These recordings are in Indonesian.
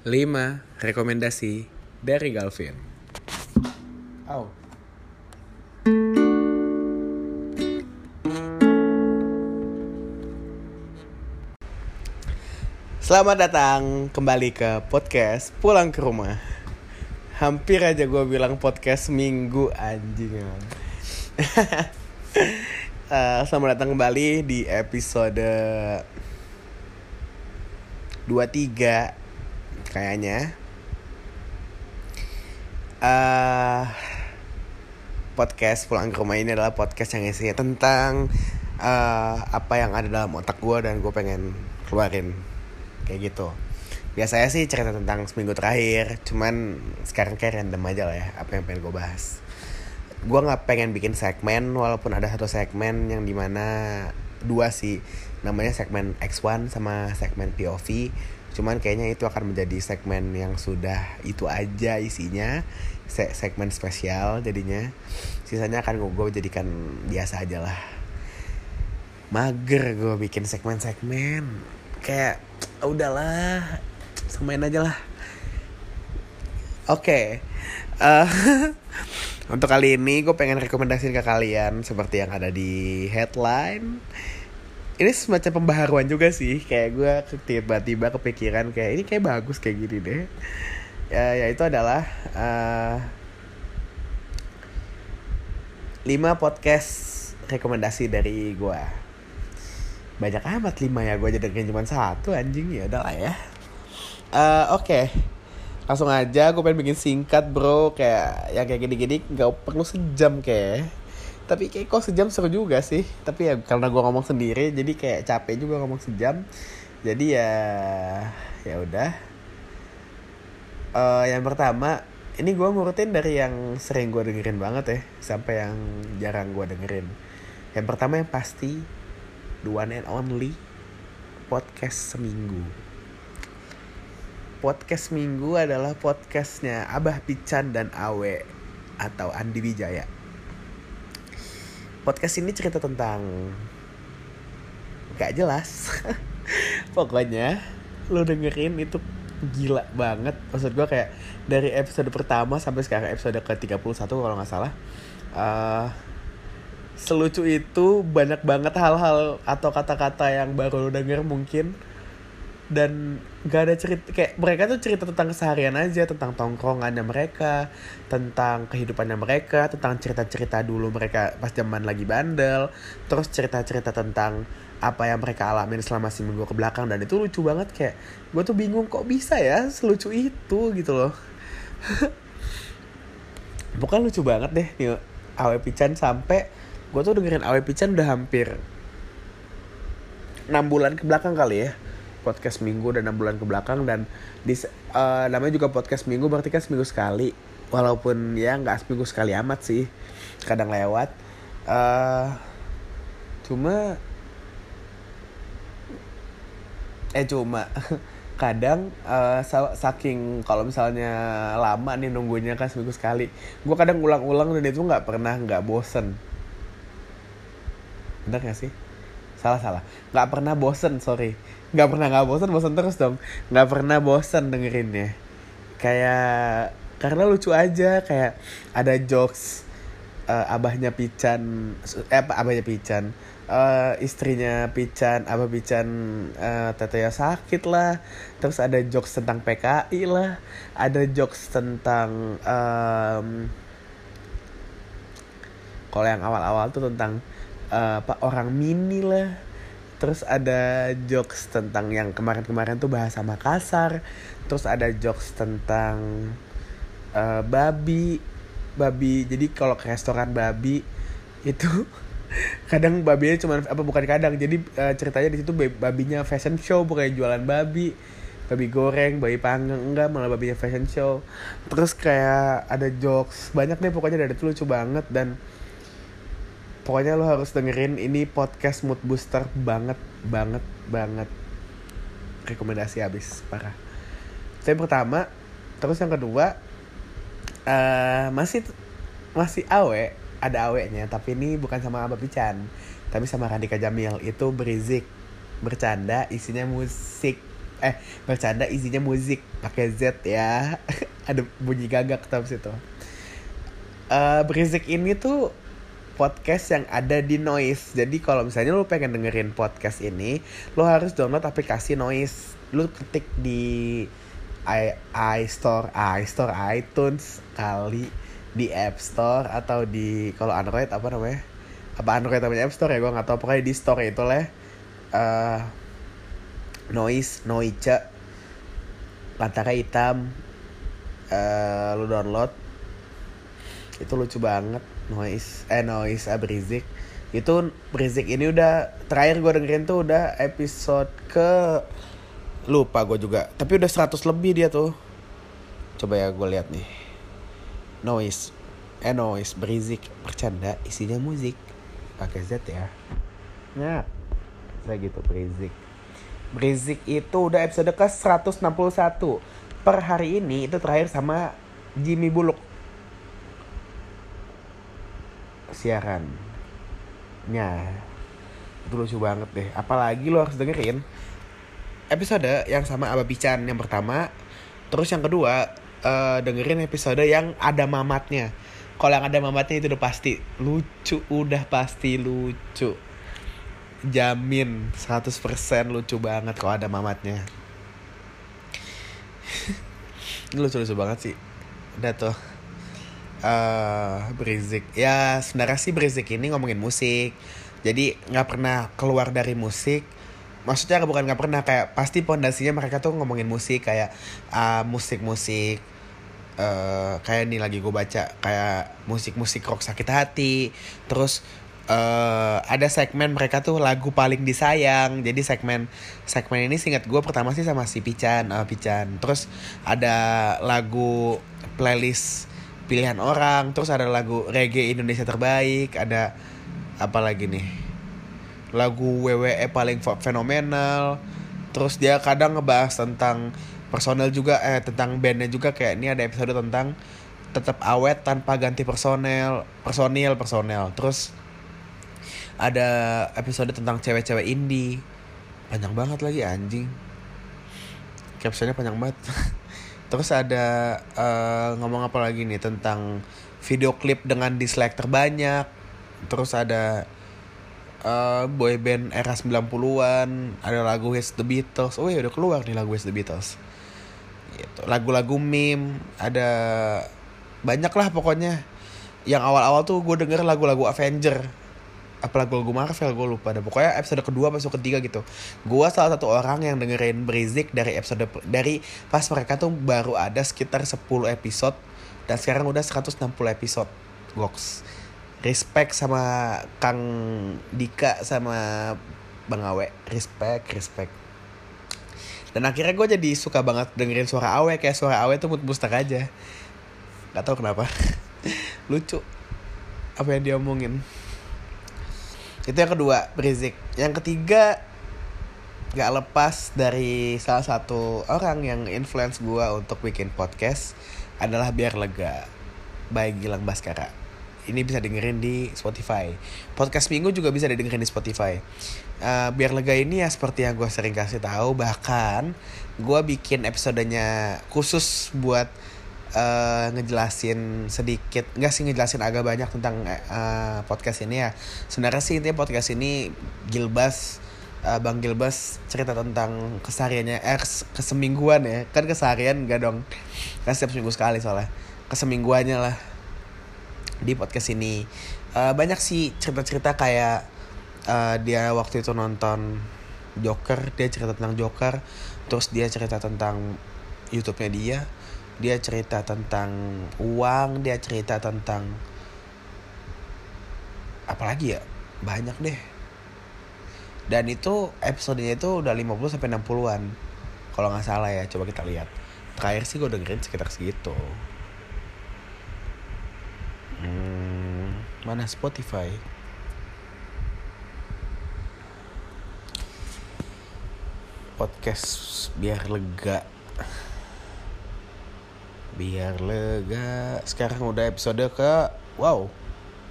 5 rekomendasi dari Galvin. Oh. Selamat datang kembali ke podcast Pulang ke Rumah. Hampir aja gue bilang podcast minggu anjing. uh, selamat datang kembali di episode 23 kayaknya. Uh, podcast Pulang ke Rumah ini adalah podcast yang isinya tentang uh, apa yang ada dalam otak gue dan gue pengen keluarin. Kayak gitu. Biasanya sih cerita tentang seminggu terakhir cuman sekarang kayak random aja lah ya apa yang pengen gue bahas. Gue nggak pengen bikin segmen walaupun ada satu segmen yang di mana dua sih. Namanya segmen X1 sama segmen POV cuman kayaknya itu akan menjadi segmen yang sudah itu aja isinya. Se segmen spesial jadinya. Sisanya akan gue jadikan biasa aja lah. Mager gue bikin segmen-segmen. Kayak udahlah samain aja lah. Oke okay. uh, untuk kali ini gue pengen rekomendasiin ke kalian seperti yang ada di headline ini semacam pembaharuan juga sih. Kayak gue tiba-tiba kepikiran kayak ini kayak bagus kayak gini deh. Ya yaitu adalah uh, 5 podcast rekomendasi dari gue banyak amat lima ya gue dengerin cuma satu anjing. Ya udah lah ya. Uh, oke. Okay. langsung aja gue pengen bikin singkat bro. Kayak yang kayak gini-gini nggak perlu sejam kayak tapi kayak kok sejam seru juga sih. Tapi ya karena gue ngomong sendiri jadi kayak capek juga ngomong sejam. Jadi ya ya udah. Uh, yang pertama ini gue ngurutin dari yang sering gue dengerin banget ya sampai yang jarang gue dengerin. Yang pertama yang pasti the one and only podcast seminggu. Podcast minggu adalah podcastnya Abah Pican dan Awe atau Andi Wijaya podcast ini cerita tentang gak jelas. Pokoknya lo dengerin itu gila banget. Maksud gue kayak dari episode pertama sampai sekarang episode ke 31 kalau nggak salah uh, selucu itu banyak banget hal-hal atau kata-kata yang baru lo denger mungkin dan gak ada cerita kayak mereka tuh cerita tentang keseharian aja tentang tongkrongannya mereka tentang kehidupannya mereka tentang cerita-cerita dulu mereka pas zaman lagi bandel terus cerita-cerita tentang apa yang mereka alamin selama seminggu ke belakang dan itu lucu banget kayak gue tuh bingung kok bisa ya selucu itu gitu loh. Bukan lucu banget deh nih Awe Pican sampai gue tuh dengerin Awe Pican udah hampir 6 bulan ke belakang kali ya podcast minggu dan 6 bulan ke belakang dan di uh, namanya juga podcast minggu berarti kan seminggu sekali. Walaupun ya nggak seminggu sekali amat sih kadang lewat. Uh, cuma eh cuma kadang uh, saking kalau misalnya lama nih nunggunya kan seminggu sekali gue kadang ulang-ulang dan itu nggak pernah nggak bosen. Bener gak sih? Salah salah. Nggak pernah bosen sorry nggak pernah nggak bosen bosen terus dong. Nggak pernah bosen dengerinnya. Kayak karena lucu aja kayak ada jokes uh, abahnya Pican eh apa abahnya Pican uh, istrinya Pican abah Pican uh, tetenya sakit lah. Terus ada jokes tentang PKI lah. Ada jokes tentang um, kalau yang awal-awal tuh tentang uh, apa orang mini lah terus ada jokes tentang yang kemarin-kemarin tuh bahasa Makassar. Terus ada jokes tentang uh, babi. Babi jadi kalau ke restoran babi itu kadang babinya cuma apa bukan kadang. Jadi uh, ceritanya di situ babinya fashion show bukan jualan babi. Babi goreng babi panggang enggak malah babinya fashion show. Terus kayak ada jokes banyak deh pokoknya dari itu lucu banget. Dan pokoknya lo harus dengerin ini podcast mood booster banget banget banget. Rekomendasi habis parah. Itu yang pertama terus yang kedua uh, masih masih awe ada awenya tapi ini bukan sama Abah Pican tapi sama Radika Jamil. Itu berizik bercanda isinya musik. Eh bercanda isinya musik pakai Z ya. Ada bunyi gagak tapi situ uh, berisik ini tuh podcast yang ada di Noise. Jadi kalau misalnya lu pengen dengerin podcast ini, lu harus download aplikasi Noise. Lu ketik di i, iStore, iStore, iTunes kali di App Store atau di kalau Android apa namanya? Apa Android namanya App Store ya? Gue nggak tahu. Pokoknya di store itu lah. Uh, noise, Noice, lantara hitam. Uh, lu download itu lucu banget noise eh noise Brizik itu Brizik ini udah terakhir gue dengerin tuh udah episode ke lupa gue juga. Tapi udah 100 lebih dia tuh. Coba ya gue lihat nih. Noise eh noise Brizik bercanda isinya musik pakai Z ya. Ya saya gitu Brizik Brizik itu udah episode ke 161 per hari ini itu terakhir sama Jimmy Bullock siaran. Nya itu lucu banget deh. Apalagi lo harus dengerin episode yang sama Abah Pican yang pertama terus yang kedua uh, dengerin episode yang ada mamatnya. Kalau yang ada mamatnya itu udah pasti lucu udah pasti lucu. Jamin 100% lucu banget kalau ada mamatnya. Ini lucu-lucu banget sih. Udah tuh uh, Brizik ya sebenarnya sih Brizik ini ngomongin musik. Jadi nggak pernah keluar dari musik. Maksudnya bukan nggak pernah kayak pasti pondasinya mereka tuh ngomongin musik kayak uh, musik-musik uh, kayak ini lagi gue baca kayak musik-musik rock sakit hati. Terus uh, ada segmen mereka tuh lagu paling disayang. Jadi segmen segmen ini singkat gue pertama sih sama si Pican uh, Pican terus ada lagu playlist pilihan orang terus ada lagu reggae Indonesia terbaik ada apa lagi nih? Lagu WWE paling fenomenal terus dia kadang ngebahas tentang personel juga eh tentang bandnya juga kayak ini ada episode tentang tetap awet tanpa ganti personel personil personel. Terus ada episode tentang cewek-cewek indie. Panjang banget lagi anjing. Captionnya panjang banget Terus ada uh, ngomong apa lagi nih tentang video klip dengan dislike terbanyak. Terus ada uh, boy band era 90-an, ada lagu Where's the Beatles. Oh iya udah keluar nih lagu Where's the Beatles. Gitu. Lagu-lagu meme, ada banyak lah pokoknya. Yang awal-awal tuh gue denger lagu-lagu Avenger apalagi lagu Marvel gue lupa deh. Pokoknya episode kedua masuk ketiga gitu. Gue salah satu orang yang dengerin Brizik dari episode dari pas mereka tuh baru ada sekitar 10 episode dan sekarang udah 160 episode. Goks. Respect sama Kang Dika sama Bang Awe. Respect respect. Dan akhirnya gue jadi suka banget dengerin suara Awe. Kayak suara Awe tuh mood booster aja. Gak tau kenapa. Lucu apa yang dia omongin itu yang kedua Brizik yang ketiga gak lepas dari salah satu orang yang influence gue untuk bikin podcast adalah biar lega by Gilang Baskara. Ini bisa dengerin di Spotify. Podcast minggu juga bisa didengerin di Spotify. Uh, biar lega ini ya seperti yang gue sering kasih tahu bahkan gue bikin episodenya khusus buat uh, ngejelasin sedikit nggak sih ngejelasin agak banyak tentang uh, podcast ini ya. Sebenarnya sih intinya podcast ini Gilbas uh, Bang Gilbas cerita tentang kesehariannya eh kesemingguan ya. Kan keseharian gak dong? Kan setiap seminggu sekali soalnya. Kesemingguannya lah di podcast ini. Uh, banyak sih cerita-cerita kayak uh, dia waktu itu nonton Joker dia cerita tentang Joker terus dia cerita tentang YouTube-nya dia dia cerita tentang uang dia cerita tentang apalagi ya? Banyak deh. Dan itu episodenya itu udah 50 sampai 60-an kalau nggak salah ya coba kita lihat. Terakhir sih gue dengerin sekitar segitu. Hmm, mana Spotify? Podcast biar lega biar lega. Sekarang udah episode ke wow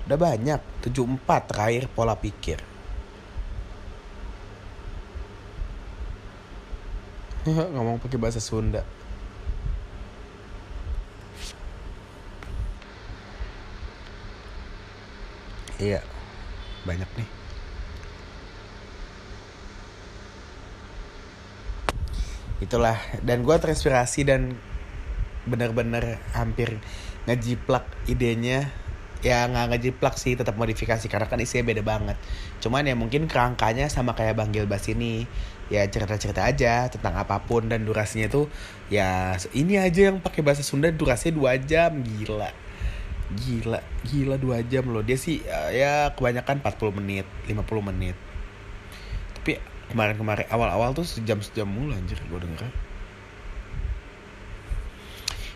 udah banyak. 74 terakhir pola pikir. Ngomong pakai bahasa Sunda. Iya banyak nih. Itulah dan gue terinspirasi dan bener-bener hampir ngejiplak idenya. Ya nggak ngejiplak sih tetap modifikasi karena kan isinya beda banget. Cuman ya mungkin kerangkanya sama kayak Bang Gilbas ini. Ya cerita-cerita aja tentang apa pun dan durasinya tuh ya ini aja yang pakai bahasa Sunda durasinya dua jam. Gila. Gila gila dua jam loh. Dia sih ya kebanyakan 40 menit 50 menit. Tapi kemarin-kemarin awal-awal tuh sejam sejam mulu anjir gue denger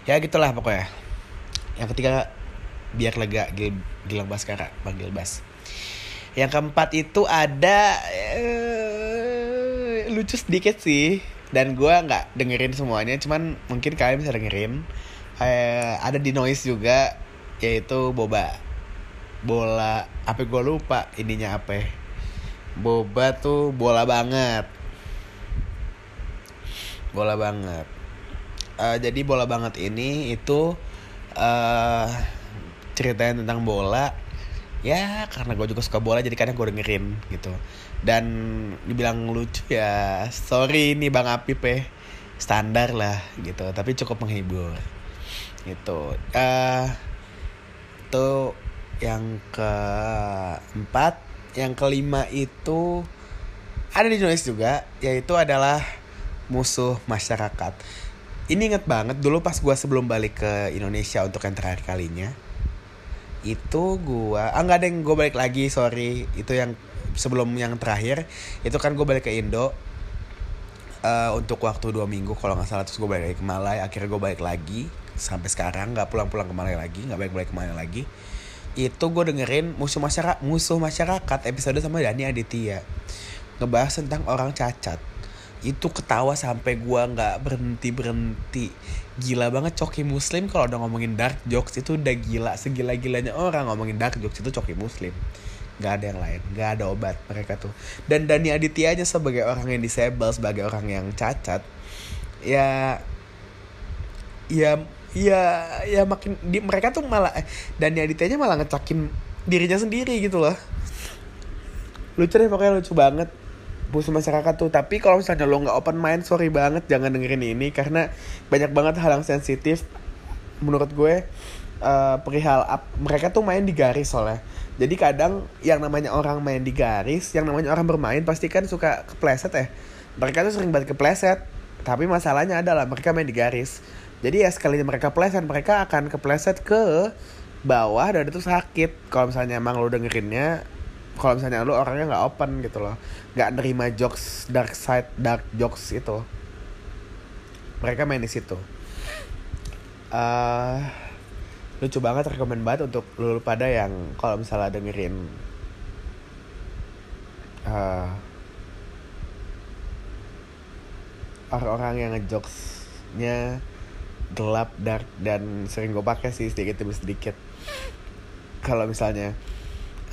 ya gitulah pokoknya. Yang ketiga biar lega Gil, Gilang Baskara Bang Gilbas yang keempat itu ada uh, lucu sedikit sih dan gue nggak dengerin semuanya cuman mungkin kalian bisa dengerin. Uh, ada di noise juga yaitu boba. Bola apa gue lupa ininya apa. Boba tuh bola banget. Bola banget uh, jadi bola banget ini itu uh, ceritanya tentang bola. Ya karena gue juga suka bola jadi kadang gue dengerin gitu. Dan dibilang lucu ya sorry ini bang Apip ya standar lah gitu. Tapi cukup menghibur gitu. Uh, itu yang keempat. Yang kelima itu ada di Indonesia juga yaitu adalah musuh masyarakat ini inget banget dulu pas gue sebelum balik ke Indonesia untuk yang terakhir kalinya itu gue ah nggak ada yang gue balik lagi sorry. Itu yang sebelum yang terakhir itu kan gue balik ke Indo uh, untuk waktu dua minggu kalau nggak salah. Terus gue balik lagi ke Malai akhirnya gue balik lagi sampai sekarang. Nggak pulang-pulang ke Malai lagi nggak balik-balik ke Malai lagi. Itu gue dengerin musuh masyarakat musuh masyarakat episode sama Dani Aditya. Ngebahas tentang orang cacat itu ketawa sampai gue nggak berhenti berhenti. Gila banget coki muslim kalau udah ngomongin dark jokes itu udah gila. Segila gilanya orang ngomongin dark jokes itu coki muslim. Nggak ada yang lain nggak ada obat mereka tuh. Dan Dani Aditya aja sebagai orang yang disable sebagai orang yang cacat ya ya ya ya makin di, mereka tuh malah eh, Dani Adityanya malah ngecakin dirinya sendiri gitu loh. Lucu deh pokoknya lucu banget musuh masyarakat tuh. Tapi kalau misalnya lo nggak open mind sorry banget jangan dengerin ini. Karena banyak banget hal yang sensitif menurut gue uh, perihal up, mereka tuh main di garis soalnya. Jadi kadang yang namanya orang main di garis yang namanya orang bermain pasti kan suka kepleset ya. Mereka tuh sering banget kepleset. Tapi masalahnya adalah mereka main di garis. Jadi ya sekalinya mereka pleset mereka akan kepleset ke bawah dan itu sakit. Kalau misalnya emang lo dengerinnya kalau misalnya lo orangnya nggak open gitu loh nggak nerima jokes dark side dark jokes itu. Mereka main di situ. Uh, lucu banget rekomend banget untuk lo pada yang kalau misalnya dengerin uh, orang-orang yang ngejokesnya gelap dark dan sering gue pakai sih sedikit demi sedikit. Kalau misalnya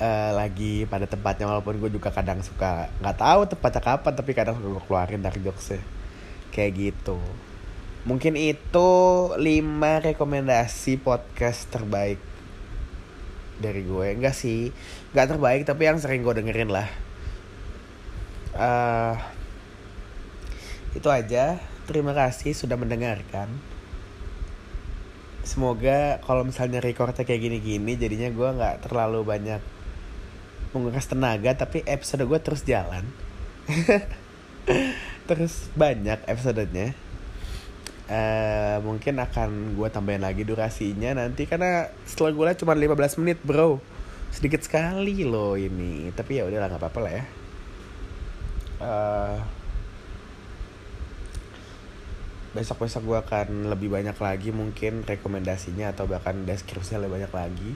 uh, lagi pada tempatnya walaupun gue juga kadang suka nggak tahu tempatnya kapan tapi kadang suka gue keluarin dark jokesnya. Kayak gitu. Mungkin itu 5 rekomendasi podcast terbaik dari gue. Enggak sih nggak terbaik tapi yang sering gue dengerin lah. Uh, itu aja. Terima kasih sudah mendengarkan. Semoga kalau misalnya recordnya kayak gini-gini jadinya gue nggak terlalu banyak menguras tenaga tapi episode gue terus jalan. Terus banyak episodenya. Uh, mungkin akan gue tambahin lagi durasinya nanti karena setelah gue cuma 15 menit bro. Sedikit sekali loh ini. Tapi ya udahlah nggak apa-apa lah ya. Uh, besok-besok gue akan lebih banyak lagi mungkin rekomendasinya atau bahkan deskripsinya lebih banyak lagi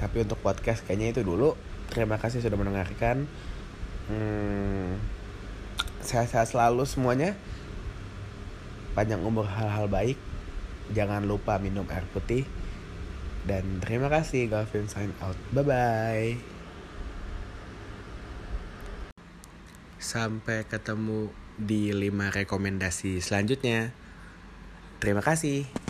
tapi untuk podcast kayaknya itu dulu. Terima kasih sudah mendengarkan. Hmm, sehat-sehat selalu semuanya. Panjang umur hal-hal baik. Jangan lupa minum air putih. Dan terima kasih Gavin sign out. Bye bye sampai ketemu di 5 rekomendasi selanjutnya. Terima kasih.